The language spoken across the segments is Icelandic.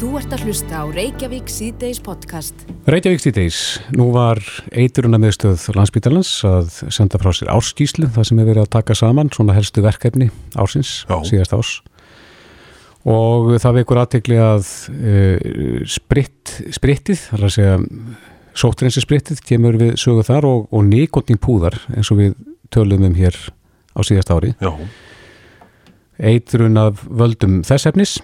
Þú ert að hlusta á Reykjavík síðdeis podcast. Reykjavík síðdeis. Nú var eituruna meðstöð landsbítalans að senda frá sér ársskíslu það sem hefur verið að taka saman svona helstu verkefni ársins, Já. síðast árs. Og það vekur aðtekli að uh, spritt, sprittið, það er að segja sóttrensi sprittið, kemur við sögu þar og, og nikotinpúðar eins og við tölum um hér á síðast ári. Já, Eitrun af völdum þess efnis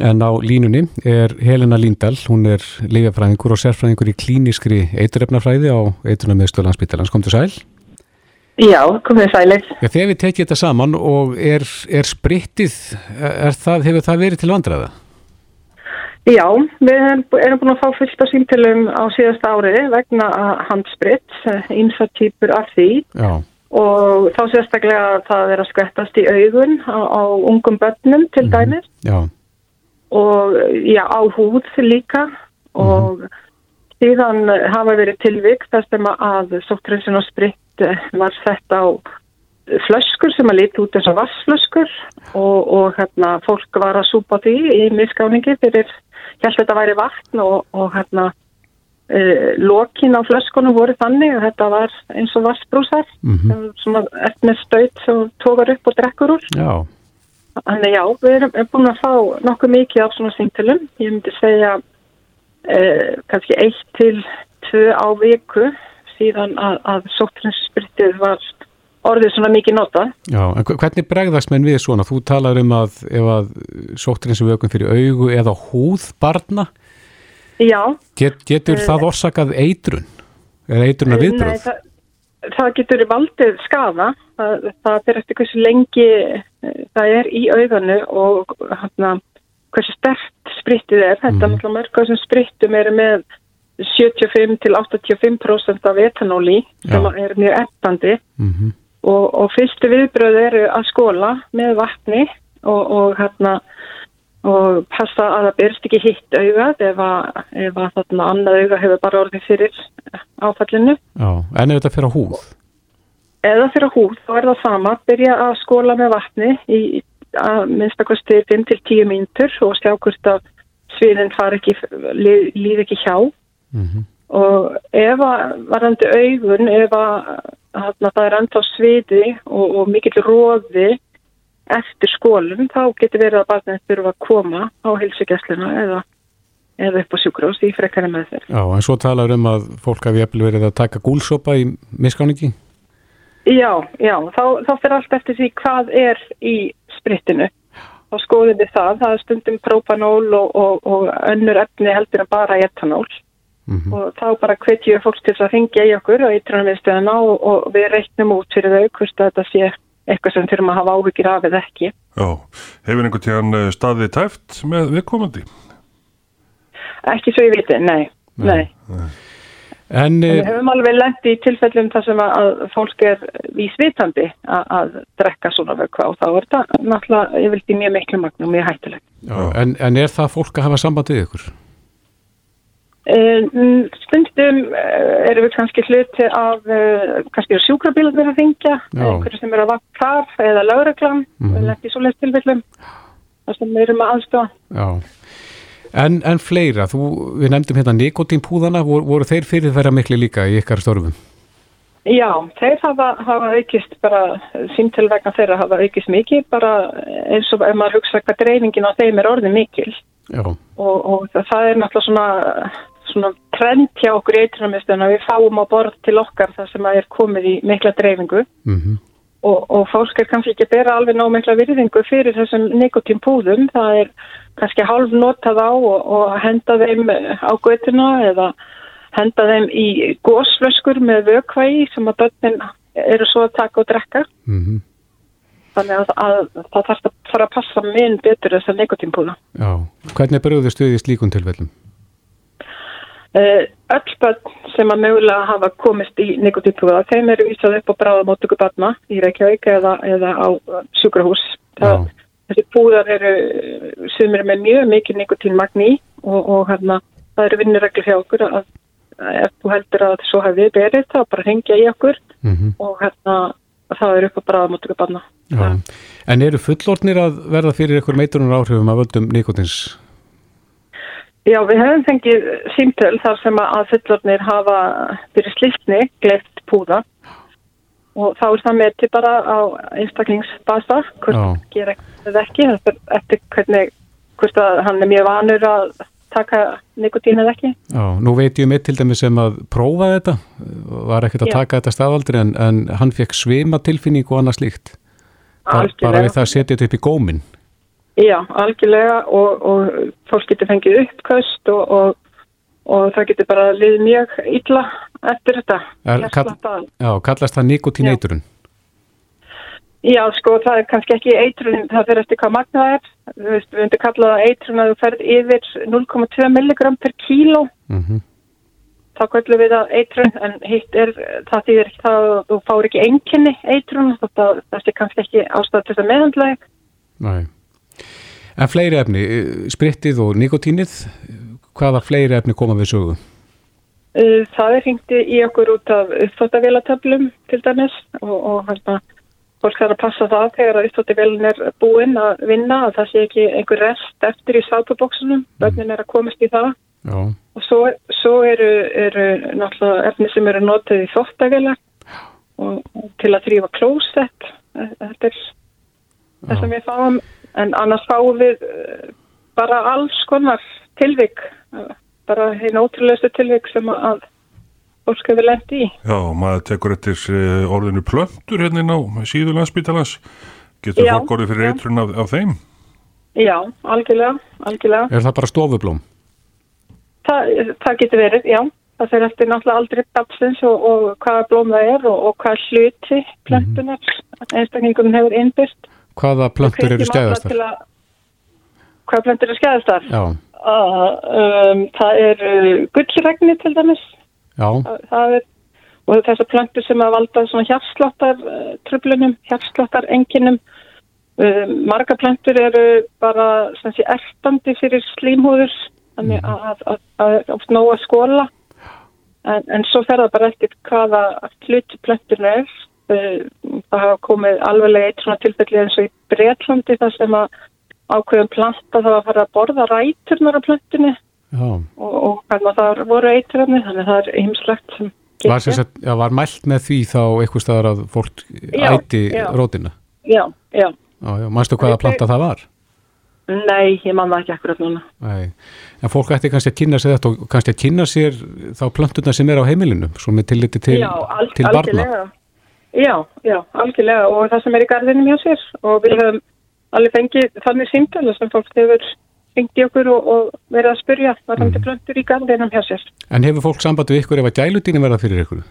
en á línunni er Helena Líndal, hún er lifjafræðingur og sérfræðingur í klíniskri eiturefnafræði á eitruna meðstöð landsbyttalans. Kom til sæl? Já, komið sælir. Já, þegar við tekjum þetta saman og er, er sprittið, er það, hefur það verið til vandræða? Já, við erum búin að fá fullt af símtölum á síðasta áriði vegna handspritt, einsa týpur af því Já, og þá sérstaklega að það er að skvettast í augun á, á ungum börnum til dæmis já, og já, á húð líka. Og síðan hafa verið tilvik þar sem að sóttrinsin og spritt var sett á flöskur sem að líti út eins og vassflöskur og, og hérna fólk var að súpa því í miskáningi fyrir held þetta væri vatn og, og hérna uh, lokin á flöskunum voru þannig að þetta var eins og vassbrúsar mhm, sem er með staut sem tókar upp og drekkur úr. Já, Þannig já, við erum, búin að fá nokkuð mikið af svona síntilum. Ég myndi segja eh, kannski eitt til tvö á viku síðan að, að sóttrinsspritið var orðið svona mikið nota. já. En hve- hvernig bregðast menn við svona? Þú talar um að ef að sóttrins vökum fyrir augu eða húð barna, Já. get, getur það orsakað eitrun? Er eitrun að Nei, viðbröð? það, það getur valdið skafa. Það, það fyrir eftir hversu lengi eh, það er í auganu og hérna, hversu stert spritið er. Þetta mm. mörg af þessum sprittum eru með 75 til 85% af etanóli sem Já. er mjög eppandi. Mhm, og, og fyrstu viðbröð eru að skóla með vatni og, og hérna og passa að það byrst ekki hitt augað ef að, ef að þarna annað auga hefur bara orðið fyrir áfallinu. Já, en ef þetta fyrir húð? Eða fyrir húð, þá er það sama, byrja að skóla með vatni í að minnstakosti 5-10 mínútur og sjá hvort að sviðin líð, líð ekki hjá Mhm, og ef að varandi augun, ef að þarna, það er ennþá sviði og, og mikill róði eftir skólum, þá getur verið að barnið þurfa að koma á heilsugjastluna eða, eða upp á sjúkrós í frekkari með þeir. Já, en svo talar um að fólk hafi verið að taka gúlsopa í miskáningi? Já, já, þá, þá fyrir allt eftir því hvað er í sprittinu. Þá skoðum við það, það er stundum propanól og, og, og önnur efni heldur en bara etanól. Mhm. og þá bara hvetjum við fólk til þess að ringja í okkur og ytranviðstöðuna og, og við reiknum út fyrir þau hvort þetta sé eitthvað sem þurfum að hafa áhyggjur af eða ekki. já. Hefur einhvern tíðan eh, staðið tæft með viðkomandi? Ekki svo ég viti, nei. nei. En, En eh, Við höfum alveg lent í tilfellum þar sem að, að fólk er vísvitandi að, að drekka svona vökva og þá er þetta náttúrulega, ég vildi mjög miklu magna og mjög hættulegt. já, en, en er það fólk að hafa samband við ykkur? Eh, mm, Stundum eh, erum við kannski hluti af, eh, kannski sjúkrabílarnir að ringja, Já. einhverju sem eru að vakt þar eða lögreglan, mm Mhm. -hmm. lent í svoleiðs tilfellum, þar sem við erum að aðstofa. Já. En, en fleira, þú, við nefndum hérna nikotínpúðana, voru, voru þeir fyrir þeirra miklu líka í ykkar störfum? Já, þeir hafa, hafa aukist bara, símtil vegna þeirra hafa aukist mikið, bara eins og ef maður hugsa hvað dreifingin á þeim er orðið mikil. Já, og, og það, er náttúrulega svona, svona trend hjá okkur í eitrunarmistöðun að við fáum á borð til okkar það sem er komið í mikla dreifingu. Mhm, og, og fólk er kannski ekki að bera alveg ná mikla virðingu fyrir þessum nikotínpúðum, það er kannski hálf notað á og, og henda þeim á götuna eða henda þeim í gósflöskur með vökvægi sem að börnin eru svo að taka og drekka. mhm, Þannig að, að það þarf að fara að passa minn betur þessar nikotínpúða. já. Hvernig í slíkum tilfellum? Uh, öll börn sem að mögulega hafa komist í nikotínpúða, þeim eru vísað upp á bráðamóttöku barna í Reykjavík eða, eða á uh, sjúkrahús. Það, þessi púðar eru sem eru með mjög mikið nikotínmagn í og, og hérna, það eru vinnureglu hjá okkur að, að ef þú heldur að svo hafi verið þá bara hengja í okkur Mhm, og hérna það eru upp á bráðamóttöku barna. já. En eru fullornir að verða fyrir einhver meitunar áhrifum af völdum nikotins? Já, við höfum fengið símtöl þar sem að fullornir hafa fyrir slíkni gleift púða og þá er það með til bara á einstaklingsbasa hvort eitthvað ekki eftir, hvernig hvort að hann er mjög vanur að taka nikotín eða ekki. Já, nú veit ég um eitt til dæmis sem að prófa þetta, var ekkert að Já. taka þetta staðaldri en, en hann fekk svima tilfinning og annað slíkt. Bara, bara við það að setja þetta upp í góminn. Já, algjörlega og, og fólk getur fengið uppkast og, og, og það getur bara liðið mjög illa eftir þetta. Er- Hjartslátta. Já, kallast það nikotineiturun. Já, sko, það er kannski ekki eitrun, það fyrir eftir hvað magna það er. Þú veist, við myndum kalla það eitrun að þú ferð yfir 0,2 milligram per kíló. Mm Þá kallum við það eitrun, en hitt er, það það að þú fáir ekki einkenni eitrun, þetta það sé kannski ekki ástæð til þess að meðhandlega. Nei. En fleiri efni, eh, sprittið og nikotínið, hvaða fleiri efni koma við sögu? Uh, Það er hringti í okkur út af uppþóttavélatöflum til dæmis og, og hérna, fólk þarf að passa það þegar að uppþóttavélun er búinn að vinna að það sé ekki einhver rest eftir í sápubóksunum, börnin er að komast í það. Já, og svo, svo eru, eru náttúrulega efni sem eru notið í og til að þrýfa klósett, Eh, þetta er það sem við fáum en annars fáum við eh, bara alls konar tilvik eh, bara hinn ótrúlegustu tilvik sem að fólk hefur lendi í. Já, maður tekur eftir eh, orðinu plöntur hérna inn á síðu landsbítalans. Getur Já, fólk orðið fyrir já. eitrun af, af þeim? Já, algjörlega, algjörlega. er það bara stofublóm? Það, það getur verið, já. Það fyrir eftir náttúrulega aldrei babsins og, og hvaða blóm það er og, og hvaða hluti plöntunar mm einstaklingunum hefur innbyrt. Hvaða plöntur eru skæðastar? að- Hvaða plöntur eru skæðastar? Já, Uh, um, það er uh, gullregni til dæmis. já, Það, er, og þessar plöntur sem að valda svona hjartsláttar uh, tröflunum, hjartsláttar enginum. Uh, marga plöntur eru bara sem sé erstandi fyrir slímhúður þannig að, að, að, að oft nóg að skóla en, en svo fer það bara eftir hvaða hluti plönturinn er. Uh, það hafa komið alveglega eitt svona tilfelli eins og í Bretlandi þar sem að ákveðum planta það að fara að borða ræturnar plöntunni já. og, og hvernig það voru eituröfni þannig að það er ymslegt sem Var, sagt, já, var mælt með því þá eitthvað staðar að fólk Já, æti já. rótina? Já, já. Já, já, manstu hvaða planta það var? Nei, ég man það ekki akkurat núna. Nei, en fólk ætti kannski að kynna sér þetta og kannski að kynna sér þá plöntuna sem er á heimilinu, svo með tilliti til, já, til barna. algjörlega. Já, já, algjörlega og það sem er í garðinum hjá sér og við höfum alveg fengið þannig símtölu sem fólk hefur fengið okkur og, og verið að spyrja varðandi mm. plöntur í garðinum hjá sér. En hefur fólk samband við ykkur ef að gæludýnin verða fyrir ykkur?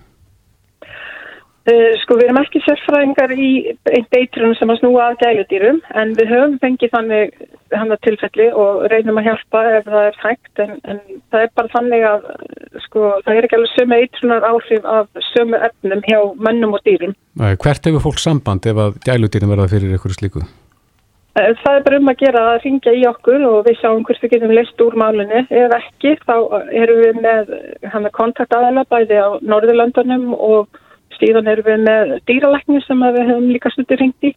Uh, sko við erum ekki sérfræðingar í einn eitrunum sem að snúa að gæludýrum en við höfum fengið þannig hann að tilfelli og reynum að hjálpa ef það er hægt en, en það er bara þannig að sko það er ekki alveg sömu eitrunar áhrif af sömu efnum hjá mennum og dýrum. Hvert hefur fólk samband ef að gæludýnin verða fyrir ykkur slíku? Uh, það er bara um að gera að ringja í okkur og við sjáum hvort við getum leist úr málinni. Ef ekki þá erum við með hann að kontaktaðala bæði á Norðurlöndunum og síðan erum við með dýralækni sem við höfum líka stundir ringt í.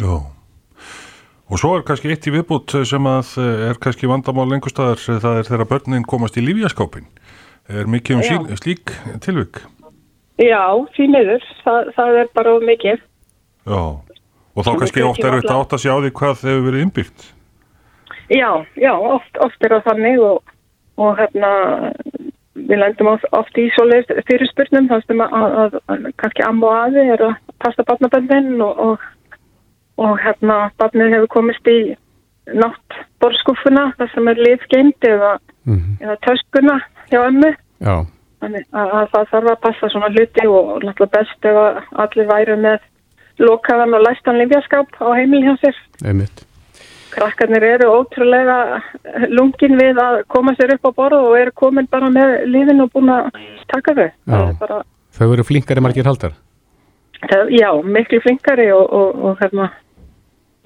Já. Og svo er kannski eitt í viðbútt sem að eh, er kannski vandamál lengur staðar, eh, það er þegar börnin komast í lífjaskápin. Er mikið um síl, slík tilvik? Já, því miður. Það, það er bara mikið. Já. Og þá kannski oft er þetta átt að sjá því hvað hefur verið innbyggt. Já, já, oft, oft er það þannig og, og hérna við lendum oft, í svoleið fyrirspurnum þar sem að, að, að kannski amma og aði er að passa barnaböndin og, og, og hérna barnið hefur komist í nátt borskúfuna þar sem er liðgeind eða, Mm eða töskuna hjá ömmu. Já, þannig að, að það þarf að passa svona hluti og náttúrulega best ef allir væru með lokaðan og læstan lifjaskáp á heimil hjá sér. Einmitt. Krakkarnir eru ótrúlega lungin við að koma sér upp á borð og eru komin bara með lífin og búin að taka þau. Það er Bara, Þau eru flinkari margir haldar. það, já, miklu flinkari og, og, og hérna,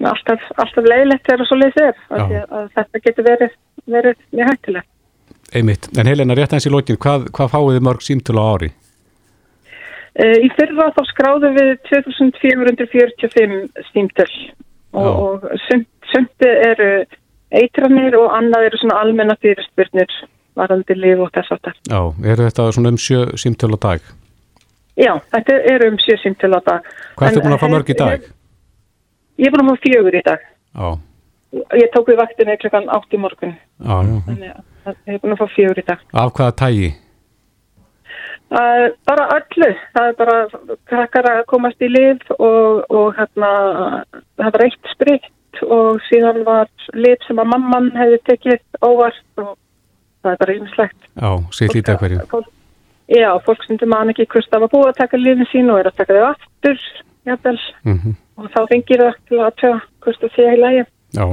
alltaf, alltaf leiðilegt þegar svo leiðis er. þetta getur verið, verið mjög hættilegt. Einmitt. En Helena, rétt aðeins í lokin, hvað, hvað fáið þið mörg símtölu á ári? Uh, í fyrra þá skráðum við 2445 símtöl og, og sumt eru, eitranir og annað eru svona almenna fyrirspurnir varandi lif og þess aftar. Já, eru þetta svona um sjö símtölu á dag? Já, þetta eru um sjö símtölu á dag. Hvað ertu búin að fá mörg í dag? Ég er búin að fá fjögur í dag. Já. Ég tók við vaktinu klukkan átt í morgun. Já, já. Þannig að ég er búin að fá fjögur í dag. Af hvaða tægi? Uh, bara öllu. Það er bara krakkar að komast í lif og, og hérna, það var eitt spritt og síðan var lif sem að mamman hefði tekið óvart og það er bara ymslegt. Já, sér lítið að hverju. Fólk, já, fólk sem man ekki hvort það var búið að taka lifin sín og er að taka þau aftur, jafnvel, Mm og þá fengir það til að tjóða hvort það sé í lægi. Já,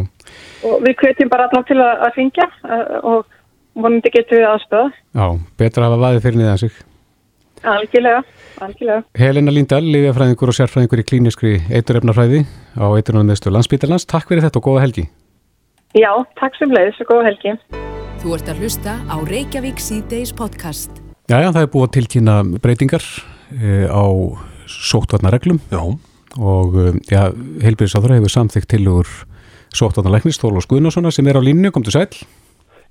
Og við hvetjum bara allar til að, að fengja og vonandi getum við aðstöða. já, betra að hafa vaðið fyrir niðan sig. Algjörlega, algjörlega. Helena Lindahl, liðjafræðingur og sérfræðingur í klíniskri eiturefnafræði á eiturefnameðstu landsbítalans. Takk fyrir þetta og góða helgi. Já, takk sem leiðis og góða helgi. Þú ert að hlusta á Reykjavík C-Days podcast. Jæja, það er búið að tilkynna breytingar e, á sóttvarnareglum Já, og e, já, heilbyrðisáður hefur samþygt til úr sóttvarnalæknis Þólos Guðnárssona sem er á línu, kom til sæl.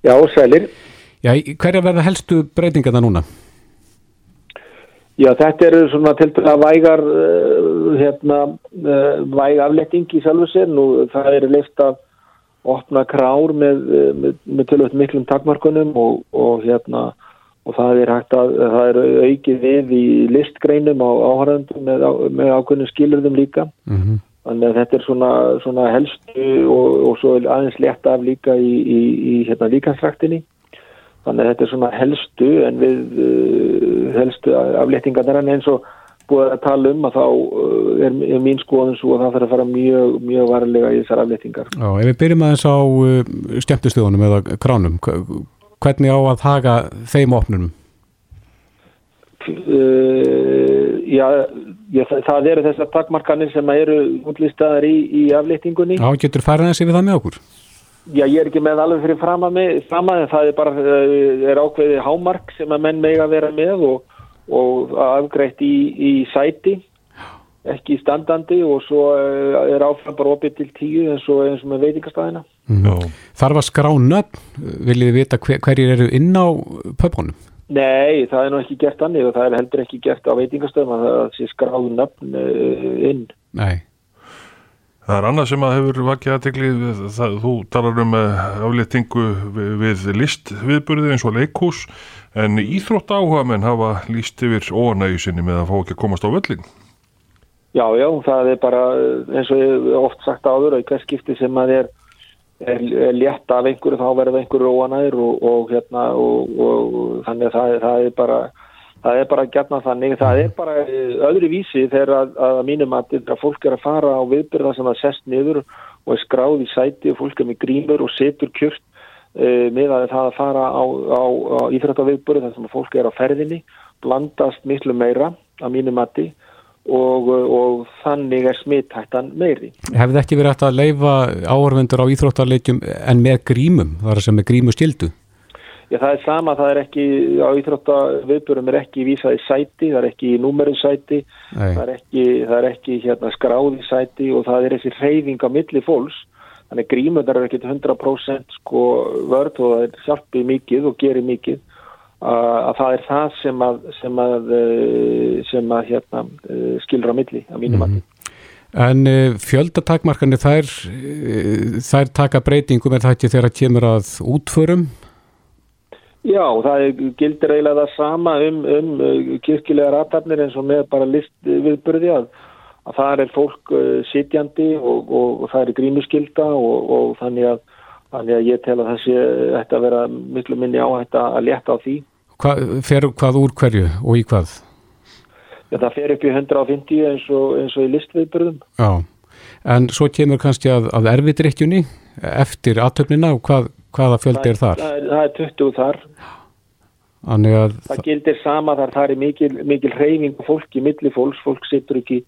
Já, sælir. Já, hverja verða helstu breytingarna núna? Já, þetta eru svona til dæla vægar, uh, hérna, uh, væg afletting í sjálfu sér. Nú, það eru leift að opna krár með, uh, með, með tölvöld miklum takmarkunum og, og hérna, og það er hægt að, það er aukið við í listgreinum á áhærandum með, með ákveðnum skilurðum líka. Mm -hmm. Þannig að þetta er svona, svona helstu og, og svo aðeins létt af líka í, í, í hérna, líkansræktinni. Þannig að þetta er svona helstu en við uh, helstu afléttingarnir en eins og búið að tala um að þá uh, er, er mín skoðun svo að það þarf að fara mjög, mjög varlega í þessar afléttingar. Já, ef við byrjum aðeins á uh, skemmtustöðunum eða kránum, hvernig á að haga þeim opnunum? Já, já, það, eru þessar takmarkanir sem eru útlistaðar í, í afléttingunni. Já, getur færið aðeins yfir það með okkur? Já, ég er ekki með alveg fyrir fram að mig, fram að það er bara, uh, er ákveðið hámark sem að menn mega vera með og, og afgreitt í, í sæti, ekki standandi og svo uh, er áfram bara opið til tíu eins og, eins og með veitingastæðina. já, Þarf að skrá nöfn, viljið þið vita hver, hverjir eru inn á pöpunum? Nei, það er nú ekki gert annir og það er heldur ekki gert á veitingastöðum að það sé skráðu nöfn uh, inn. Nei. Það er annað sem að hefur vakið aðtegli, þú talar um uh, afléttingu við, við listviðburði eins og leikhús, en íþrótt áhuga menn hafa líst yfir óanægju sinni með að fá ekki að komast á völlin. Já, já, það er bara uh, eins og ég oft sagt áður að í hvers skipti sem að er, er, er létt af einhverju þá verður einhverju óanæður og, og hérna og, og, þannig að það, það er bara það er bara gætna þannig, það er bara uh, öðru vísi þegar að, að mínum að þegar fólk er að fara á viðbyrða sem að sest niður og er skráð í sæti og fólk er með grímur og setur kjört uh, með að það að fara á, á, á íþrættaviðbyrði þar sem að fólk er á ferðinni blandast miklu meira að mínum mati og, og þannig er smithættan meiri. Hefði ekki verið hægt að leifa áhörvendur á íþróttarleikjum en með grímum, þar sem með grímu stildu? Já, það er sama, það er ekki, á íþróttaviðbörum er ekki vísað í sæti, það er ekki í númeru sæti, það er ekki, það er ekki hérna, skráð í sæti og það er þessi hreyfing á milli fólks, þannig grímundar er ekki 100% sko vörð og það er hjálpið mikið og gerir mikið að að það er það sem að, sem að, eh, sem að hérna, eh, skilur á milli á mínum mati. En uh, fjöldatakmarkanir þær, þær taka breytingum en það ekki þegar kemur að útförum? Já, það gildir eiginlega það sama um, um uh, kirkjulega ratarnir eins og með bara list viðburði að, að það er fólk uh, sitjandi og, og, og það er grímuskylda og, og þannig, að, þannig að ég tel að það sé ætti að vera miklu minni áhætt að létta á því. Hva, fer hvað úr hverju og í hvað? Já, það fer upp í 150 eins og, eins og í listviðburðum. Já, en svo kemur kannski að, að erfidrykkjunni eftir aðtöfnina og hvað, hvaða fjöldi er þar? Það það er 20 þar. Að, Það gildir sama þar, það er mikil, mikil reyfing á fólki, milli fólks, fólk situr ekki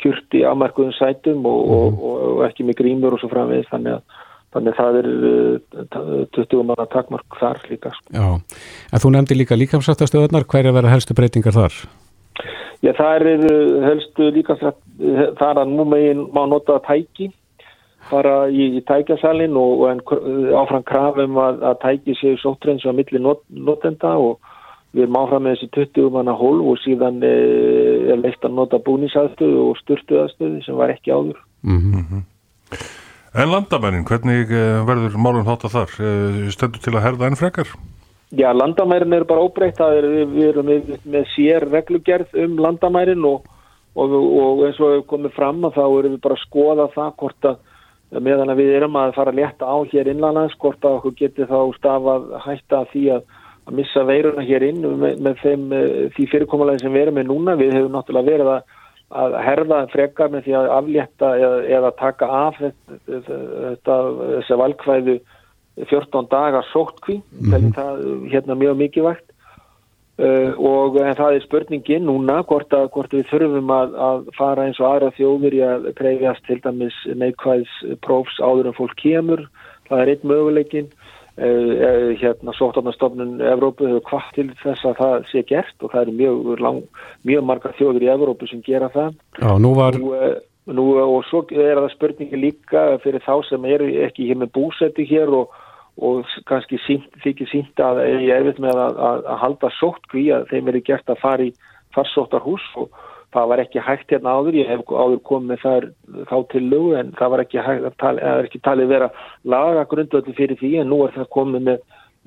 kjurti afmarkuðum sætum og, og, og, og ekki með grímur og svo framvegis, þannig að Þannig það er uh, 20 manna takmark þar líka. sko. já, en þú nefndi líka líkamsrættastöðunar, hverja verða helstu breytingar þar? Já, það er helstu líka þar að nú megin má nota tæki fara í, í tækjasalinn og, og en áfram krafum að, að tæki séu sóttreins á milli not, notenda og við erum áfram með þessi 20 manna hólf og síðan e, er leitt að nota búnisaðstöðu og styrtuðaðstöðu sem var ekki áður. Mm -hmm. En landamærin, hvernig eh, verður málum þátt að þar? Eh, stendur til að herða enn frekar? Já, landamærin eru bara óbreytt, er, við erum með, með sér reglugerð um landamærin og, og, og eins og við komum fram að þá erum við bara að skoða það hvort að meðan að við erum að fara að leta á hér innlands, hvort að okkur getur þá stafað hætta því að, að missa veiruna hér inn með, með þeim, því fyrirkomulegin sem við erum með núna. Við hefum náttúrulega verið að, að herða frekar með því að aflétta eða, eða taka af þetta, þetta þessi valkvæðu 14 dagar sóttkví, mm -hmm. það er hérna mjög mikið vægt. Uh, og en það er spurningin núna hvort, að, hvort við þurfum að, að fara eins og aðra þjóður í að kreyfjast til dæmis neikvæðs prófs áður en fólk kemur. Það er einn möguleikin uh, uh, hérna sóttarnastofnun Evrópu hefur kvart til þess að það sé gert og það eru mjög, lang, mjög marga þjóður í Evrópu sem gera það. Já, nú var nú, nú, og svo er það spurningi líka fyrir þá sem eru ekki hér með búsetti hér og og kannski þykir sínt að ég er við með að, að, að halda sóttkví að þeim eru gert að fara í farsóttarhús og það var ekki hægt hérna áður, ég hef áður komið þar þá til lögu en það var ekki eða ekki talið vera laga grundöldi fyrir því en nú er það komið með,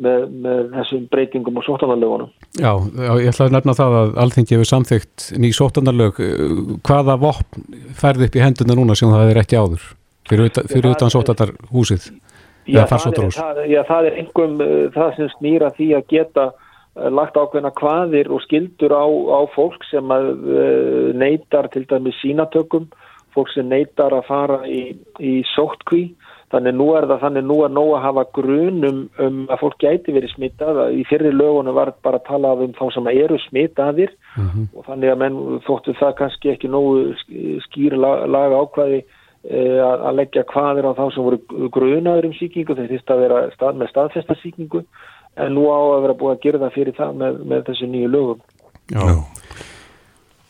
með, með þessum breytingum og sóttanarlögunum. Já, ég ætlaði að nefna það að alþengi hefur samþygt ný sóttanarlög, hvaða vopn færði upp í henduna núna sem það er ekki áður fyrir, fyrir utan sóttanarhúsið? Já það, er, það, já, það er einhverjum uh, það sem snýra því að geta uh, lagt ákveðna hvaðir og skildur á, á fólk sem að uh, neytar til dæmi sínatökum, fólk sem neytar að fara í, í sóttkví, þannig nú er það þannig nú er nóg að hafa grunum um að fólk gæti verið smittað, í fyrir lögunum var bara að tala um þá sem eru smittaðir mm -hmm. og þannig að menn þóttu það kannski ekki nógu skýr laga ákvaði Eh, að leggja hvaðir á þá sem voru grunaður um síkingu þeir þýst að vera stað, með staðfesta síkingu en nú á að vera búið að gera það fyrir það með, með þessu nýju lögum. Já.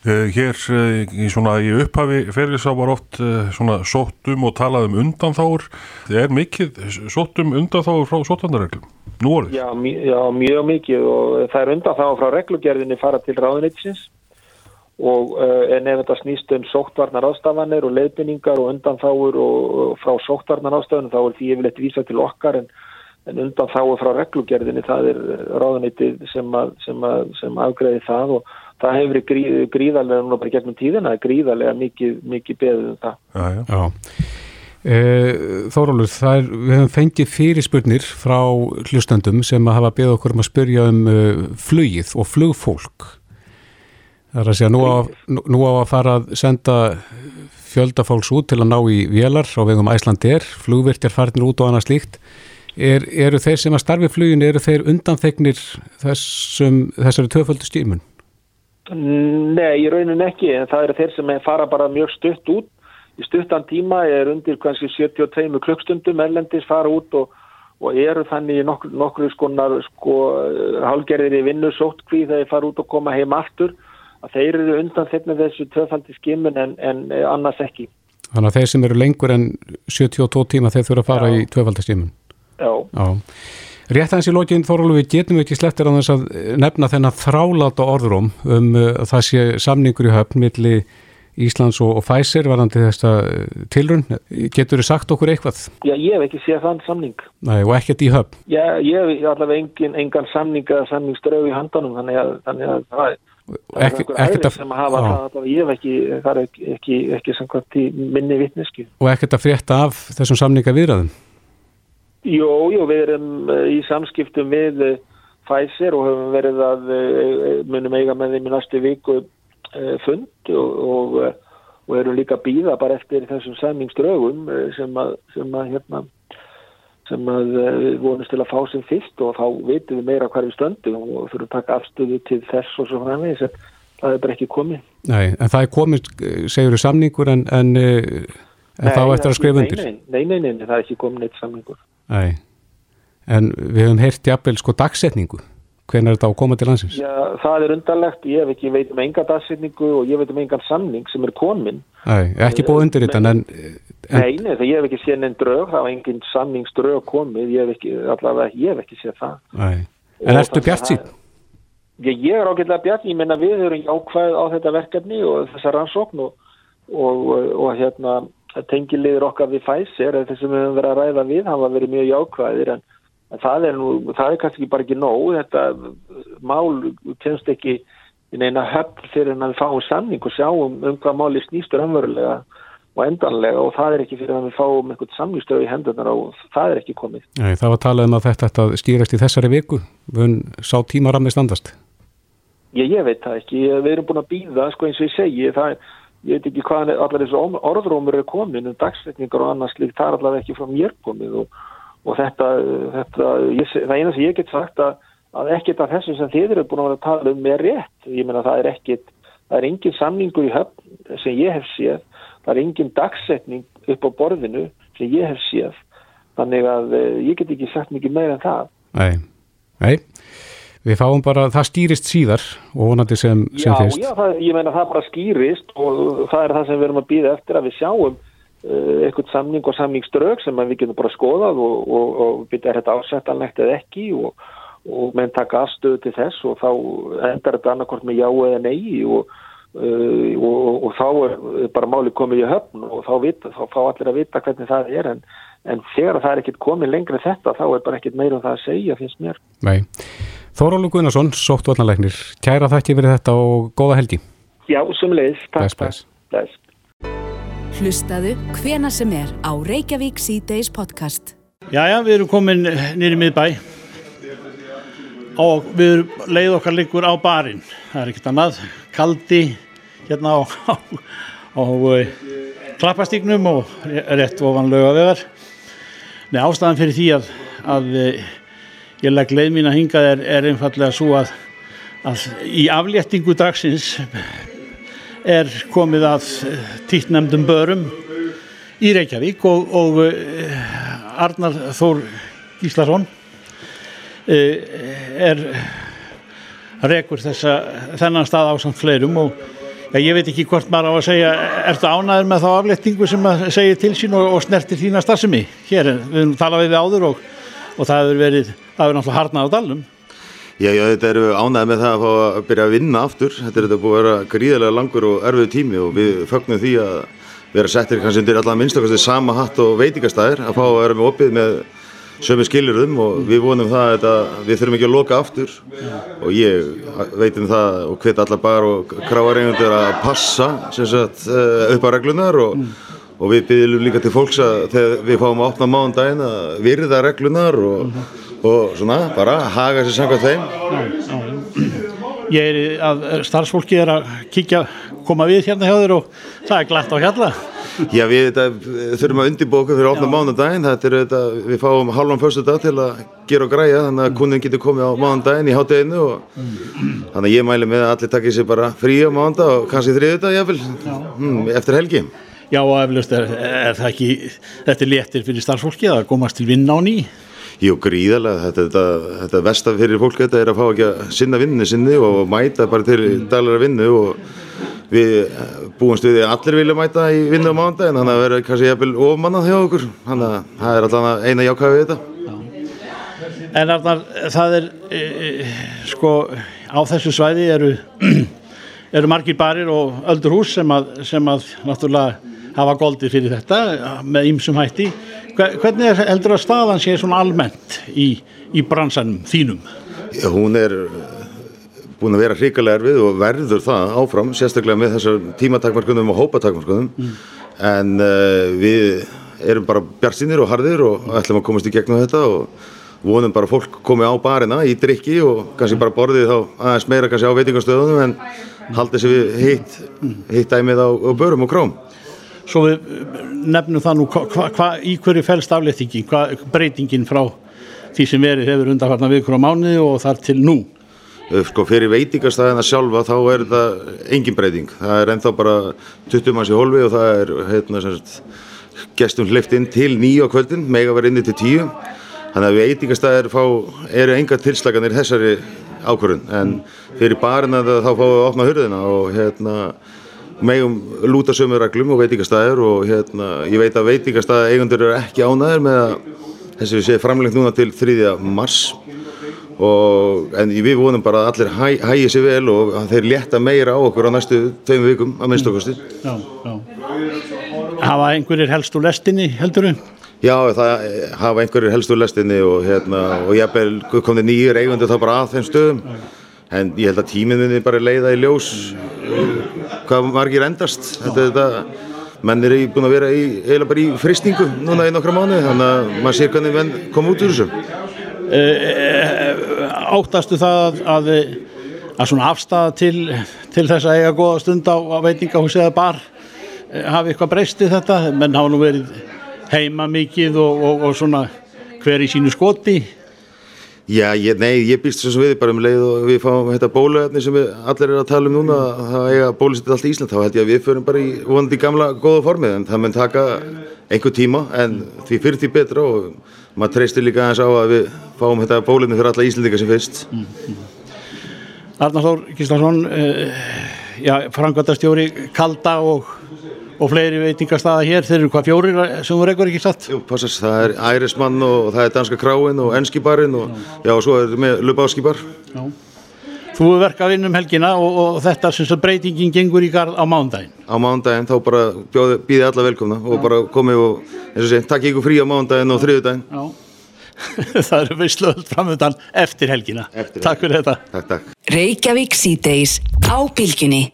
Uh, Hér uh, í svona í upphafi ferðis á var oft uh, svona sóttum og talað um undanþáur það er mikið sóttum undanþáur frá sóttandarreglum nú orðið? Já, já, mjög mikið og það er undanþáur frá reglugerðinni fara til ráðuneytisins og uh, en ef þetta snýst um sóttvarnar ástafanir og leifinningar og undanþáur og, og frá sóttvarnar ástafanir þá er því yfirleitt vísa til okkar en, en undanþáur frá reglugerðinni það er ráðanýttið sem, að, sem, að, sem afgreði það og það hefur grí, gríðarlega núna bara gegnum tíðina gríðarlega mikið, mikið beðið um það. Já, já, já. E, Þórólur, það er, við hefum fengið fyrirspurnir frá hlustandum sem að hafa beðið okkur um að spyrja um uh, flugið og flugfólk Það er að segja, nú á, nú á að fara að senda fjöldafólks út til að ná í vélar á vegum Æslandir, flugvirkjar farnir út og annað slíkt. Er, eru þeir sem að starfi flugin, eru þeir undanþegnir þessum, þessari töföldu stímun? Nei, í raunin ekki, en það eru þeir sem fara bara mjög stutt út. Í stuttan tíma er undir kannski 72 klukkstundum erlendis fara út og, og eru þannig nokkur, nokkur skonar sko, hálgerðir í vinnu sóttkví þegar þeir fara út og koma heim aftur að þeir eru undan þeirna þessu töfaldi skimun en, en eh, annars ekki. Þannig að þeir sem eru lengur en 72 tíma þeir þurfa að fara Já. í töfaldi skimun. Já. Já. Rétt aðeins í lógin Þorvaldur við getum ekki slettir að nefna þennan þráláta orðrum um uh, það sé samningur í höfn milli Íslands og, og Pfizer varandi þesta tilrun. Getur þið sagt okkur eitthvað? Já, ég hef ekki séð þann samning. Nei, og ekkert í höfn? Já, ég hef allavega engin, engan samning eða samningsdraug í handanum þannig að, þannig að það er Ekki, ekkert að það, ég hef ekki, er ekki, ekki, ekki samkvæmt í minni vittneski. Og ekkert að frétta af þessum samninga viðræðum? Jú, jú, við erum eh, í samskiptum við eh, Pfizer og höfum verið að eh, munum eiga með þeim í næstu viku fund og, og, og erum líka býða bara eftir þessum samningsdraugum sem að, sem að hérna sem eh, við vonumst til að fá sem fyrst og þá veitum við meira hverju stöndu og þurfum að taka afstöðu til þess og svo framvegis en það er bara ekki komið. Nei, en það er komið, segjur þau samningur en, en, eh, en nei, þá eftir að skrifa undir? Nei, nei, nei, nei, það er ekki komið neitt samningur. Nei, en við hefum heyrt jafnvel sko dagsetningu. Hvernig er þetta á að koma til landsins? Já, það er undarlegt, ég hef ekki veit um enga dagsetningu og ég veit um engan samning sem er komin. Nei, ekki búið undir þetta en En- Nei, nei, þegar ég hef ekki séð neinn drög, það var engin samningsdrög komið, ég hef ekki, allavega, ég hef ekki séð það. Nei. En ertu það- bjart sín? Ég, ég er ágætlega bjart, ég menna við erum jákvæð á þetta verkefni og þessa rannsókn og, og, og, hérna tengiliður okkar við Pfizer þessum við höfum verið að ræða við hafa verið mjög jákvæðir en, en það er nú, það er kannski bara ekki nóg, þetta mál kemst ekki í neina höfn fyrir en að við fáum samning og sjáum um hvað máli snýstur umverulega og endanlega og það er ekki fyrir að við fáum einhvern samningstöð í hendunar og það er ekki komið. Nei, það var talað um að þetta að skýrast í þessari viku. Við sá tíma ramni standast. Ég, ég veit það ekki, við erum búin að býða sko eins og ég segi, það er, ég veit ekki hvaðan er- allar þessu orð- orðrómur er komin um dagsetningar og annars líkt, það er allavega ekki frá mér komið og, og þetta, þetta ég, það eina sem ég get sagt að, að ekkert af þessu sem þið eru búin að tala um er rétt, ég meina það er ekkert, það er engin samningur í höfn sem ég hef séð, það er engin dagsetning upp á borðinu sem ég hef séð, þannig að eh, ég get ekki sagt mikið meira en það. Nei, nei. Við fáum bara, það stýrist síðar og vonandi sem, sem Já, fyrst. já, það, ég meina það bara skýrist og það er það sem við erum að býða eftir að við sjáum uh, eitthvað samning og samningsdraug sem við getum bara skoðað og, og, og byrja þetta ásættanlegt eða ekki og, og menn taka afstöðu til þess og þá endar þetta annarkort með já eða nei og, uh, og, og þá er bara máli komið í höfn og þá, vita, þá fá allir að vita hvernig það er en, en þegar það er ekkert komið lengra en þetta þá er bara ekkert meira um það að segja finnst mér. Nei. Þórólu Gunnarsson, sóttvarnalegnir. Kæra þakki fyrir þetta og góða helgi. Já, sem leiðis. Bless, bless. bless. Hlustaðu hvena sem er á Reykjavík C-Days podcast. Jæja, við erum komin nýri miðbæ og við erum leið okkar liggur á barinn. Það er ekkert annað, kaldi hérna á, á, á klappastíknum og rétt ofan laugavegar. Nei, ástæðan fyrir því að, að uh, ég legg leið mín að hinga er, er einfallega svo að, að í afléttingu dagsins er komið að títtnemdum börum í Reykjavík og, og uh, Arnar Þór Gíslason er rekur þessa, þennan stað á samt fleirum og ég veit ekki hvort maður á að segja ertu ánæður með þá afléttingu sem að segja til sín og, og snertir þína starfsemi hér, er- við erum talað við áður og, og það hefur verið, það hefur náttúrulega harnað á dalnum Já, já, þetta eru ánægð með það að fá að byrja að vinna aftur. Þetta er þetta búið að vera gríðarlega langur og erfið tími og við fögnum því að vera settir kannski undir allan minnstakasti sama hatt og veitingastæðir að fá að vera með opið með sömu skilurðum og við vonum það að við þurfum ekki að loka aftur. Og ég veit um það og hvet allar bar og kráarengundur að passa sagt, eh, upp á reglunar og, og við byggjum líka til fólks að þegar við fáum að opna mánudaginn að virða reglunar og, og svona bara haga sér samkvæmt þeim ég er að starfsfólki er að kíkja, koma við hérna hjá þér og það er glatt á hjalla. Já, við þetta, þurfum að undirbóka fyrir að opna mánudaginn, þetta er þetta, við fáum halvan fyrstu dag til að gera og græja þannig að kundin getur komið á mánudaginn í hátteginu og þannig að ég mæli með að allir takkir sér bara frí á mánudag og kannski þriðu dag jáfnvel, hmm, eftir helgi. Já, og eflaust er, er það ekki, þetta er léttir fyrir starfsfólki að komast til vinna á ný. Jú, gríðarlega, þetta, þetta, þetta versta fyrir fólk þetta er að fá ekki að sinna vinnu sinni og mæta bara til daglega vinnu og við búumst við því að allir vilja mæta í vinnu á mánudaginn þannig að vera kannski jafnvel ofmannað hjá okkur. Þannig að það er alltaf eina jákvæði við þetta. En Arnar, það er, e, e, sko, á þessu svæði eru, eru margir barir og öldurhús sem að, sem að náttúrulega hafa goldi fyrir þetta með ýmsum hætti. Hve- Hvernig er heldur að staðan sé svona almennt í, í bransanum þínum? Hún er uh, búin að vera hrikalega erfið og verður það áfram, sérstaklega með þessar tímatakmarkunum og hópatakmarkunum en uh, við erum bara bjartsinir og harðir og ætlum að komast í gegnum þetta og vonum bara fólk komi á barina í drikki og kannski bara borðið þá aðeins meira kannski á veitingastöðunum en haldið sér við hitt, hitt dæmið á, á börum og króm. Svo við eh, nefnum það nú, hva, hva, í hverju fælst afléttingin, hva, breytingin frá því sem verið hefur undanfarnar vikur á mánuði og þar til nú. Uh, sko fyrir veitingastæðina sjálfa þá er þetta engin breyting. Það er ennþá bara 20 manns í hólfi og það er sem sagt, gestum hleyft inn til nýju á kvöldin mega verið inni til tíu. Þannig að veitingastæðir fá, eru enga tilslaganir þessari ákvörðun. En fyrir barina þá fáum við að opna hurðina og hérna megum lúta sömu reglum og veitingastæður og hérna, ég veit að veitingastæða eigundur eru ekki ánæður með að þessi sé framlengt núna til 3. mars og en við vonum bara að allir hæ, hægi sér vel og að þeir létta meira á okkur á næstu tveim vikum að minnst okkusti. Já, já. Hafa einhverjir helst úr lestinni heldur um? Já, það hafa einhverjir helst úr lestinni og hérna, og ég hef komið nýjir eigundur þá bara að þeim stöðum en ég held að tíminn minni bara leiða í ljós hvað margir endast? Þetta, þetta, menn eru búin að vera í, eiginlega bara í fristingu núna í nokkra mánu þannig að maður sér hvernig menn kom út úr þessu. Áttastu það að, að svona afstæða til, til þess að eiga góða stund á, á veitingahúsi eða bar eh, hafi eitthvað breystið þetta? Menn hafa nú verið heima mikið og, og, og svona hver í sínu skoti Já, ég, nei, ég býst svo sem við bara um leið og við fáum þetta bóluefni sem við allir eru að tala um núna það eiga bólusetið allt í Ísland, þá held ég að við förum bara í vonandi gamla góða formið en það mun taka einhver tíma en því fyrir því betra og maður treystir líka aðeins á að við fáum þetta bóluefni fyrir alla Íslandika sem fyrst. Arnar Þór Gíslason uh, já, frangværtastjóri Kalda og, og fleiri veitingastaða hér, þeir eru hvað fjórir sem þú rekur ekki satt? Jú, passast, það er Ærismann og það er Danska Kráin og Enskibarinn og já, og svo er með Lubáskibar Já. Þú er verkað inn um helgina og, og þetta sem svo breytingin gengur í garð á mándaginn. Á mándaginn þá bara bjóði, býði alla velkomna og bara komið og eins og sé, takk ykkur frí á mándaginn og þriðudaginn. Já. það eru veislöld framöndan eftir helgina. Eftir takk fyrir þetta. Takk, takk. Reykjavík síðdeis á bylgjunni.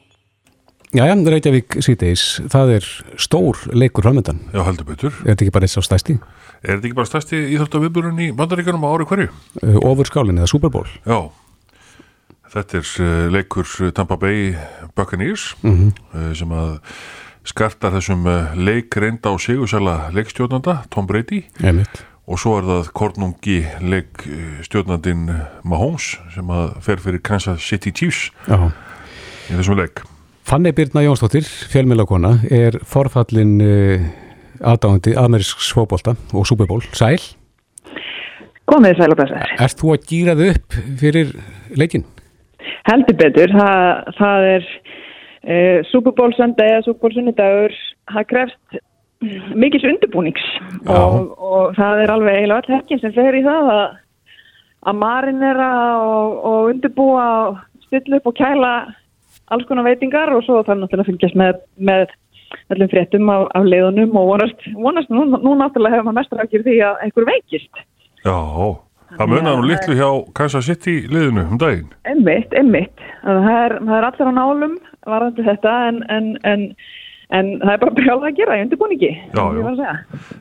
Jæja, Reykjavík síðdeis, það er stór leikur framöndan. Já, heldur betur. Er þetta ekki bara eitt sá stæsti? Er þetta ekki bara stærsti íþróttaviðburun í bandaríkanum á ári hverju? Uh, Ofur skálinn eða Super Bowl? Já, þetta er uh, leikur uh, Tampa Bay Buccaneers Mhm. uh, sem að skartar þessum leik reynda á sigursæla leikstjórnanda, Tom Brady Einmitt. og svo er það kornungi leikstjórnandin Mahomes sem að fer fyrir Kansas City Chiefs Já. í þessum leik. Fanny Birna Jónsdóttir, fjölmjölakona, er forfallin uh, aðdáðandi amerísk svóbolta og Bowl. Sæl, Komið sæl og blessaður. ert þú að gýra þau upp fyrir leikin? Heldur betur, það, það er uh, Super Bowl söndag eða Super Bowl sunnudagur, það krefst mikils undirbúnings og, og það er alveg eiginlega all hekkin sem fer í það að, að marinera og, og undirbúa og stilla upp og kæla alls konar veitingar og svo þarf náttúrulega að fylgjast með, með öllum fréttum af, af leiðunum og vonast, vonast nú, nú náttúrulega hefur maður mestra ákjör því að einhver veikist. Já, það munar nú litlu hjá Kansas City liðinu um daginn. Emmitt, emmitt. Það er, er allir á nálum varðandi þetta en, en, en, en það er bara brjálað að gera í undirbúningi. Já, ég já. var að segja.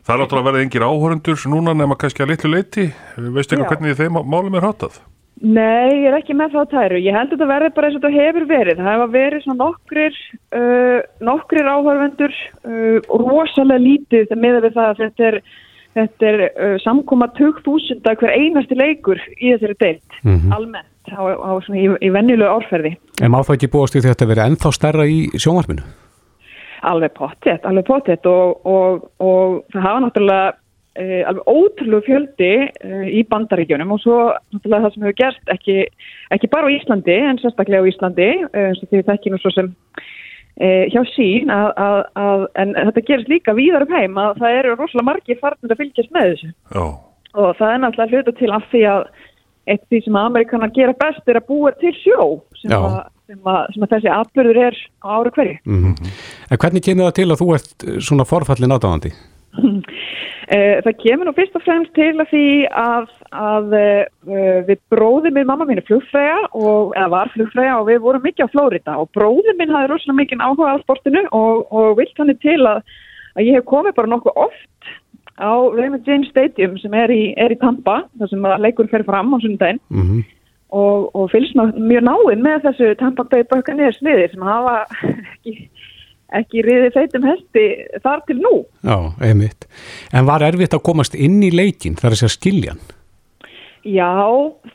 Það er náttúrulega verið engir áhörundur núna nema kannski að litlu leiti. Veistu Já. eitthvað hvernig þeim málum er háttað? Nei, ég er ekki með þá tæru. Ég held að þetta verði bara eins og þetta hefur verið. Það hefur verið svona nokkrir, uh, nokkrir áhörvendur uh, rosalega lítið með við það að þetta er, þetta er uh, samkoma 20.000 hver einasti leikur í þessari deilt, Mhm. almennt á, á svona í, í venjulegu árferði. En má það ekki búast við því að þetta verið ennþá stærra í sjónvarpinu? Alveg pottet, alveg pottet og, og, og það hafa náttúrulega uh, alveg ótrúlega fjöldi uh, í bandaríkjunum og svo náttúrulega það sem hefur gerst ekki, ekki bara á Íslandi en sérstaklega á Íslandi uh, eins og því þekki nú svo sem hjá sín að, að, að, en þetta gerist líka víðar um heim að það eru rosalega margir farnir að fylgjast með þessu Já, og það er náttúrulega hluta til af því að eitt því sem Amerikanar gera best er að búa til sjó sem, Já. að, sem, að, sem að þessi atbyrður er á ára hverju. Mm En hvernig kemur það til að þú ert svona forfallin aðdáðandi? Eh, Það kemur nú fyrst og fremst til að því að, að uh, við bróðum minn, mamma mín er flugfræja og, eða var flugfræja og við vorum mikið á Flórida og bróðum minn hafði rosalega mikið áhuga á sportinu og, og vilt hann til að, að ég hef komið bara nokkuð oft á Raymond James Stadium sem er í, er í Tampa, þar sem að leikur fer fram á sundaginn Mm og, og fylgst mjög náinn með þessu Tampa Bay Buccaneers liði sem hafa ekki, ekki riðið feitum hesti þar til nú. Já, einmitt. En var erfitt að komast inn í leikin, þar að segja skiljan? Já,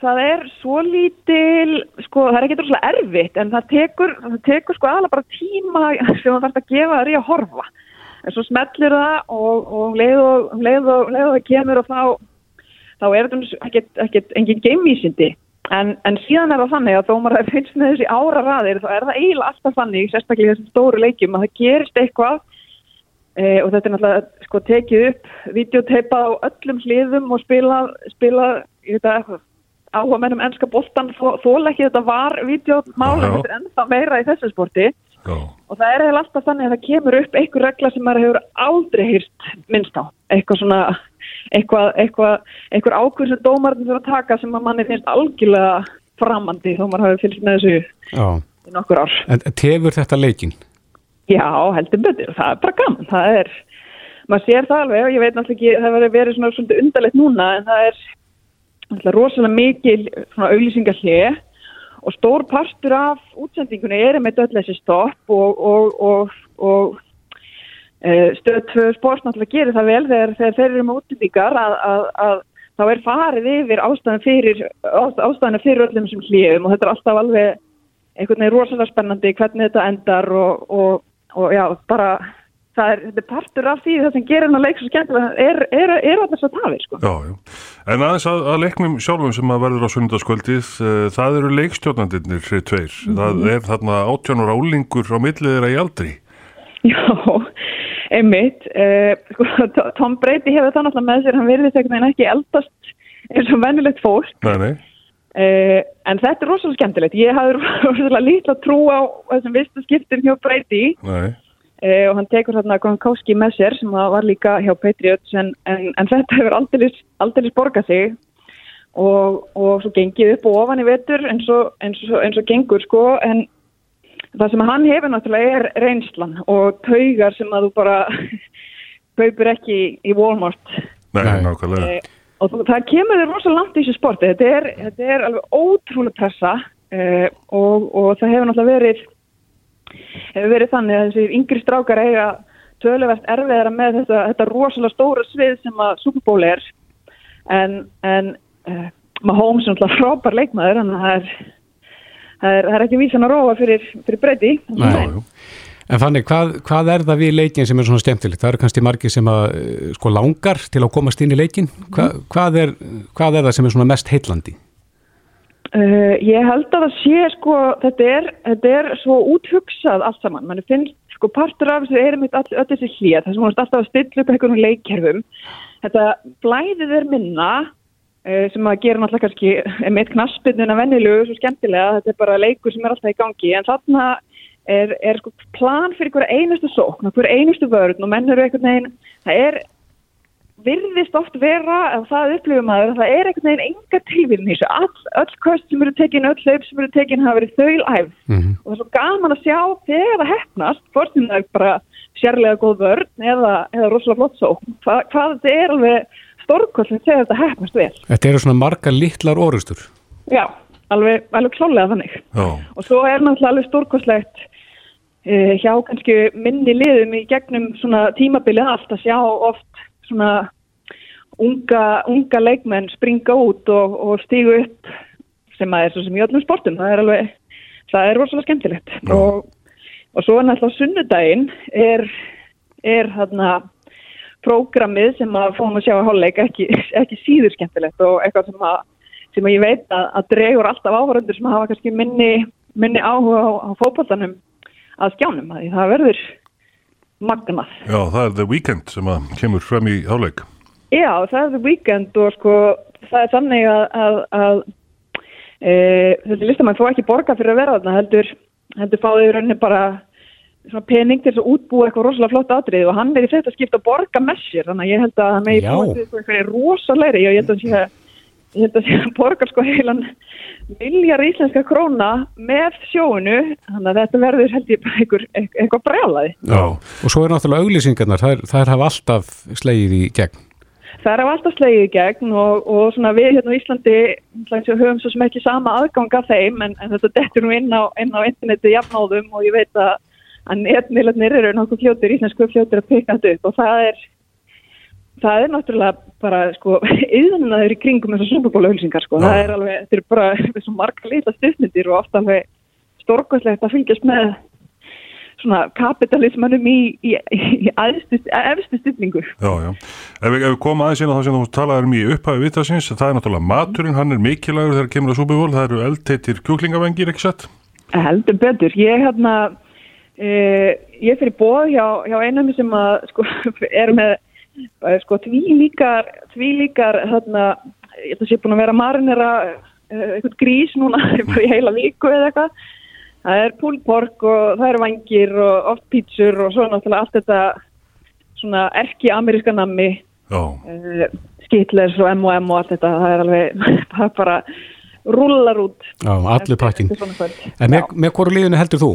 það er svo lítil, sko, það er ekki droslega erfitt, en það tekur, það tekur sko aðalega bara tíma sem það þarf að gefa þér í að horfa. En svo smellir það og, og um leið og, um leið og, um leið og það kemur og þá, þá er þetta ekkert, ekkert engin geimvísindi En, en síðan er það þannig að þó maður hefur finnst með þessi ára raðir þá er það eiginlega alltaf þannig, sérstaklega í þessum stóru leikjum að það gerist eitthvað e, og þetta er náttúrulega sko tekið upp, videoteipa á öllum hliðum og spila, spila áhuga mennum ennska boltan þóla ekki þetta var videomál, er ennþá meira í þessu sporti Já, og það er eiginlega alltaf þannig að það kemur upp einhver regla sem maður hefur aldrei hýrt minnst á, eitthvað svona eitthvað, eitthvað, eitthvað ákvörð sem dómarinn þurfa að taka sem að manni finnst algjörlega framandi þó maður hafi fylgst með þessu Já. í nokkur ár. En tefur þetta leikin? Já, heldur betur, það er bara gaman, það er, maður sér það alveg og ég veit náttúrulega ekki, það verður verið svona svolítið undarlegt núna en það er rosalega mikil svona auglýsingarhlið og stór partur af útsendingunni er með öll þessi stopp og, og, og, og e, stöð 2 sport náttúrulega gerir það vel þegar, þegar þeir eru með útsendingar að, að, að þá er farið yfir ástæðan fyrir, ástæðan fyrir öllum sem hlýðum og þetta er alltaf alveg einhvern veginn rosalega spennandi hvernig þetta endar og já, bara það er, þetta er partur af því það sem gerir hann að leik svo skemmtilega er, er, er allir svo tafir sko. já, já. En aðeins að, að leiknum sjálfum sem að verður á sunnudagskvöldið, uh, það eru leikstjórnandirnir tveir. Það er þarna átjánur álingur á millið þeirra í aldri. Já, einmitt uh, sko, Tom Brady hefur það náttúrulega með sér hann verðist einhvern veginn ekki eldast eins og vennilegt fólk Nei, nei. uh, en þetta er rosalega skemmtilegt ég hafði rosalega lítla trú á þessum vistu skiptin hjá Brady Nei. Uh, og hann tekur þarna Gronkowski með sér sem að var líka hjá Patriots en, en, en þetta hefur aldeilis borgað sig. Og, og svo gengið upp og ofan í vetur eins og, eins og, eins og gengur sko. En það sem hann hefur náttúrulega er reynslan og taugar sem að þú bara kaupir ekki í Walmart. Nei, nákvæmlega. Eh, og það kemur þér rosa langt í þessu sporti. Þetta er, þetta er alveg ótrúlega pressa uh, og, og það hefur náttúrulega verið hefur verið þannig að þessi yngri strákar eiga töluvert erfiðara með þetta, þetta rosalega stóra svið sem að Super Bowl er en, en uh, Mahomes er náttúrulega frábær leikmaður að það er, það er, það er ekki vísan að róa fyrir, fyrir breyti. En þannig, hvað, hvað er það við leikin sem er svona skemmtilegt? Það eru kannski margir sem að eh, sko langar til að komast inn í leikin. Hva, hvað, er, hvað er það sem er svona mest heillandi? Uh, ég held að það sé sko, þetta er, þetta er svo úthugsað allt saman, mann finnst sko partur af þessu er mitt öll, þessi hlýð, þess að maður alltaf að stilla upp einhvern leikkerfum, þetta blæðið er minna uh, sem að gera náttúrulega kannski með knaspinuna vennilugu svo skemmtilega, þetta er bara leikur sem er alltaf í gangi, en þarna er, er sko plan fyrir hverja einustu sókn hverja einustu vörn og menn eru einhvern veginn, það er virðist oft vera, ef það upplifum að það er einhvern veginn enga tilvíðin í þessu. All, öll köst sem eru tekin, öll hlaup sem eru tekin hafa verið þauðlæf Mhm. og það er svo gaman að sjá þegar það hefnast, hvort sem það er bara sérlega góð vörn eða, eða rosalega flott svo. Hva, hvað þetta er alveg stórkvöldin þegar þetta hefnast vel. Þetta eru svona margar litlar orustur. Já, alveg, alveg klálega þannig. Já, Og svo er náttúrulega alveg stórkostlegt uh, hjá kannski minni liðum í gegnum svona tímabilið allt að sjá oft svona unga, unga leikmenn springa út og, og stígu upp sem að er svo sem í öllum sportum. Það er alveg, það er rosalega skemmtilegt. Já. Og, og svo er náttúrulega sunnudaginn er, er þarna prógramið sem að fóum að sjá að hálfleik ekki, ekki síður skemmtilegt og eitthvað sem að sem að ég veit að, að dregur alltaf áhverjandur sem hafa kannski minni, minni áhuga á, á fótbollanum að skjánum að því það verður magnað. já, það er The Weeknd sem að kemur frem í háleik. Já, það er the weekend og sko það er þannig að, að, að e, þessi listamann fá ekki borga fyrir að vera þarna heldur, heldur fáið í rauninni bara pening til að útbúa eitthvað rosalega flott atrið og hann er í þetta skipt að borga með sér þannig að ég held að hann Já. búið til eitthvað rosalegri og ég held að sé að ég held að sé að borgar sko heilan miljar íslenska króna með sjóinu þannig að þetta verður held ég bara einhver, eitthvað brjálaði Já, Og svo er náttúrulega auglýsingarnar, þær, þær hafa alltaf slegið í gegn. Það er á alltaf slegið í gegn og, og svona við hérna á Íslandi höfum svo sem ekki sama aðgang af þeim en, en þetta dettur nú inn á, inn á interneti jafnáðum og ég veit að, að netmiðlarnir eru nokkuð fljótur, íslensku fljótur að peka þetta upp og það er það er náttúrulega bara sko yðnaður í kringum þessar superból auðlýsingar sko, Já. það er alveg, þetta er bara svo marga litla stuðmyndir og ofta alveg stórkvæslegt að fylgjast með svona kapitalismannum í, í, í efstu stillingu. Já, já. Ef við, ef við komum aðeins inn á það sem þú talaður um í upphæfi vittasins, það er náttúrulega maturinn, hann er mikilagur þegar kemur að súbivól, það eru eldteitir kjúklingavengir, ekki sett? Heldur betur. Ég hérna, uh, ég fyrir bóð hjá, hjá einum sem að sko er með uh, sko tvílíkar, tvílíkar hérna, ég held að sé búin að vera marinera uh, eitthvað grís núna í heila viku eða eitthvað. Það er púlpork og það eru vangir og oft pítsur og svo náttúrulega allt þetta svona erki ameríska nammi uh, skitlers og M&M og allt þetta það er alveg bara rullar út. Já, allir pakkin En með, með hverju liðinu heldur þú?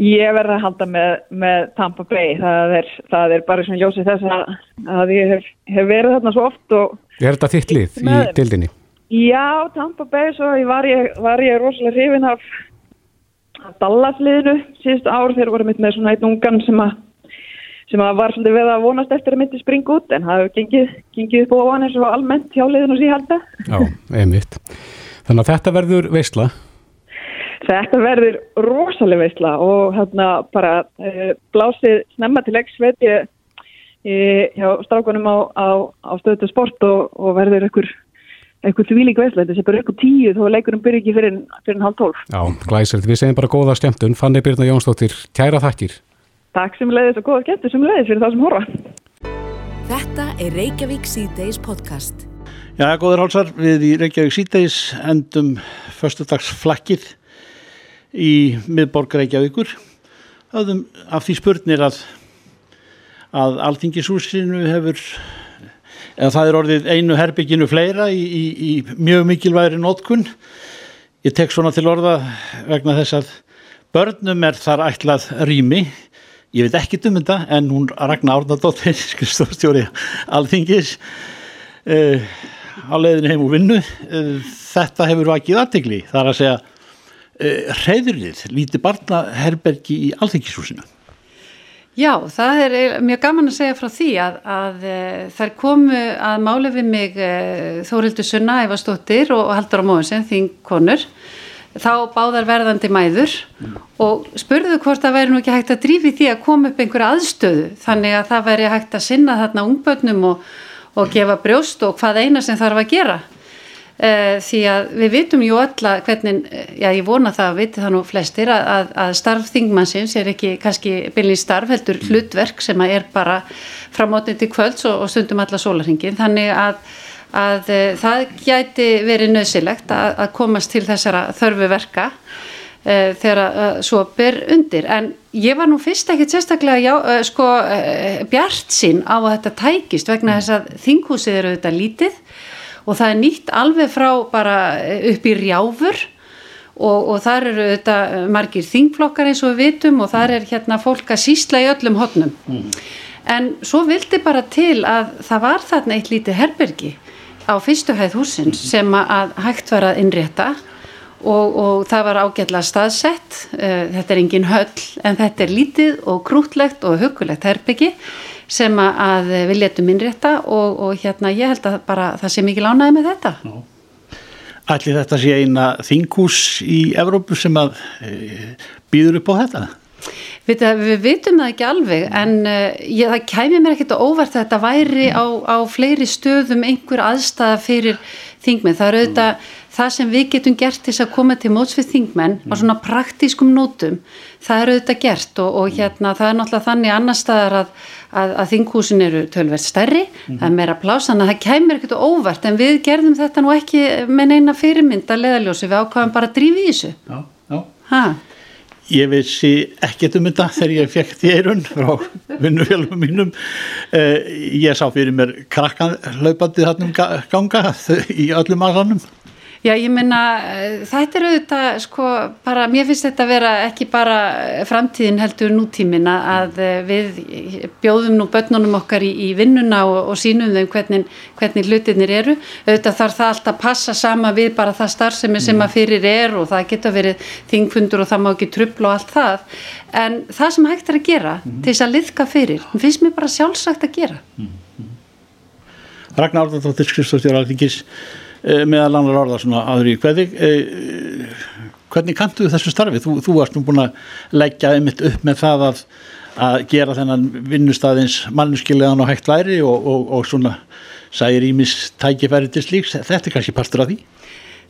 Ég verði að halda með, með Tampa Bay, það er, það er bara svona ljósið þess að, að ég hef, hef verið þarna svo oft og Er þetta þitt lið í dildinni? Já, Tampa Bay, svo var ég, var ég rosalega hrifin af Dallasliðinu síðust ár þegar voru mitt með svona einn ungan sem að sem að var svolítið veið að vonast eftir að myndi springa út en það hefur gengið, gengið hann eins og almennt hjá liðinu síðan halda. Já, einmitt. Þannig að þetta verður veistla? Þetta verður rosalega veistla og hérna bara e, blásið snemma til leggs veit ég e, hjá strákunum á, á, á stöðu sport og, og verður eitthvað þvílík veðslega, þetta sé bara eitthvað tíu þó leikurum byrja ekki fyrir, fyrir halv tólf. Já, glæsilegt. Við segjum bara góða skemmtun. Fanni Byrna Jónsdóttir, kæra þakkir. Takk sem leiðis og góða skemmtun sem leiðis fyrir það sem horfa. Þetta er Reykjavík C-Days podcast. Já, góður hálsar, við í Reykjavík C-Days endum förstudagsflakkið í miðborg Reykjavíkur. Öðum af því spurnir að, að Alþingisúsinu hefur eða það er orðið einu herbygginu fleira í, í, í mjög mikilværi nótkunn. Ég tek svona til orða vegna þess að börnum er þar ætlað rými. Ég veit ekki um þetta en hún Ragnar Árnardóttir, skrifstofstjóri Alþingis uh, á leiðinu heim og vinnu. Uh, þetta hefur vakið aðtegli. Það er að segja uh, reyðurlið, líti barnaherbergi í Alþingishúsinu. Já, það er mjög gaman að segja frá því að, að þær komu að máli við mig Þórildur Sunna, Ævarstóttir og Haldur á Móinsen, þín konur, þá báðar verðandi mæður mm. og spurðu hvort það væri nú ekki hægt að drífi því að koma upp einhverja aðstöðu, þannig að það væri hægt að sinna þarna ungbötnum og, og gefa brjóst og hvað eina sem þarf að gera. Uh, því að við vitum jú öll að hvernig, já ég vona það að viti það nú flestir að, að, að starf þingmannsins er ekki kannski bylni starf heldur hlutverk sem að er bara framótið til kvölds og, og stundum alla sólarhingin þannig að, að uh, það gæti verið nöðsilegt að komast til þessara þörfu verka uh, þegar svo ber undir. En ég var nú fyrst ekkit sérstaklega já, sko bjart sín á að þetta tækist vegna þess að þinghúsið eru þetta lítið og það er nýtt alveg frá bara upp í rjáfur. Og, og þar eru þetta margir þingflokkar eins og við vitum og þar er hérna fólk að sísla í öllum hodnum mm. en svo vildi bara til að það var þarna eitt lítið herbergi á fyrstu hæð húsins sem að hægt var að innrétta. Og, og það var ágætla staðsett. Þetta er engin höll en þetta er lítið og krútlegt og hugulegt herbergi sem að við letum innrétta og, og hérna ég held að bara það sé mikið lánaði með þetta. Allir þetta sé eina þinghús í Evrópu sem að e, býður upp á þetta? Við, við vitum það ekki alveg en uh, ég, það kæmi mér ekkert óvart að þetta væri á, á fleiri stöðum einhver aðstæða fyrir þingmenn. Það er auðvitað mm. það sem við getum gert til að koma til móts við þingmenn mm. á svona praktískum nótum. Það er auðvitað gert og, og hérna það er náttúrulega þannig annar staðar að, að, að þinghúsin eru tölverð stærri, mm. það er meira plásan að það kæmir ekkert óvart en við gerðum þetta nú ekki með neina fyrirmynd að leðaljósi, við ákvaðum bara að drífi í þessu. Já, já. Ég vissi ekkert um þetta þegar ég fekk því eirun frá vinnufjölum mínum. Uh, ég sá fyrir mér krakkan hlaupandi þarna um ganga í öllum aðrannum. Já, ég minna, þetta er auðvitað, sko, bara, mér finnst þetta að vera ekki bara framtíðin heldur nútímin að við bjóðum nú börnunum okkar í, í vinnuna og, og sínum þeim hvernig, hvernig hlutinir eru. Auðvitað þarf það alltaf að passa sama við bara það starfsemi sem að fyrir er og það geta verið þingfundur og það má ekki trubla og allt það. En það sem hægt er að gera mm til þess að liðka fyrir, finnst mér bara sjálfsagt að gera. Mm. Ragnar Árðardóttir, skrifstofstjóra alþingis, meðal annar orða svona aður í hverði hvernig kantu þessu starfi? Þú, þú varst nú búin að leggja einmitt upp með það að, að gera þennan vinnustæðins mannuskilegan og hægt væri og, og, og svona særi ímis tækifæri til slíks. Þetta er kannski partur af því?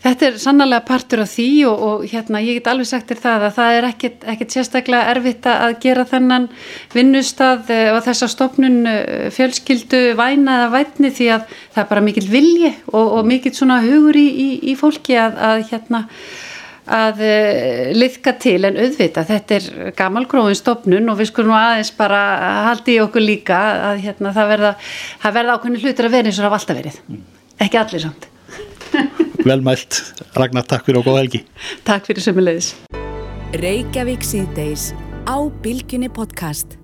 Þetta er sannlega partur af því og, og hérna ég get alveg sagt þér það að það er ekkit, ekkit sérstaklega erfitt að gera þennan vinnustad eh, og þessa stopnun eh, fjölskyldu væna eða vætni því að það er bara mikill vilji og, og mikill svona hugur í, í, í fólki að, að hérna að uh, liðka til. En auðvita þetta er gamalgróin stopnun og við skulum aðeins bara haldi í okkur líka að hérna það verða, það verða ákveðin hlutur að vera eins og það var alltaf verið. Ekki allir samt Velmælt, Ragnar, takk fyrir og góð helgi. Takk fyrir sömulegis Reykjavík síðdeis á Bilginni podcast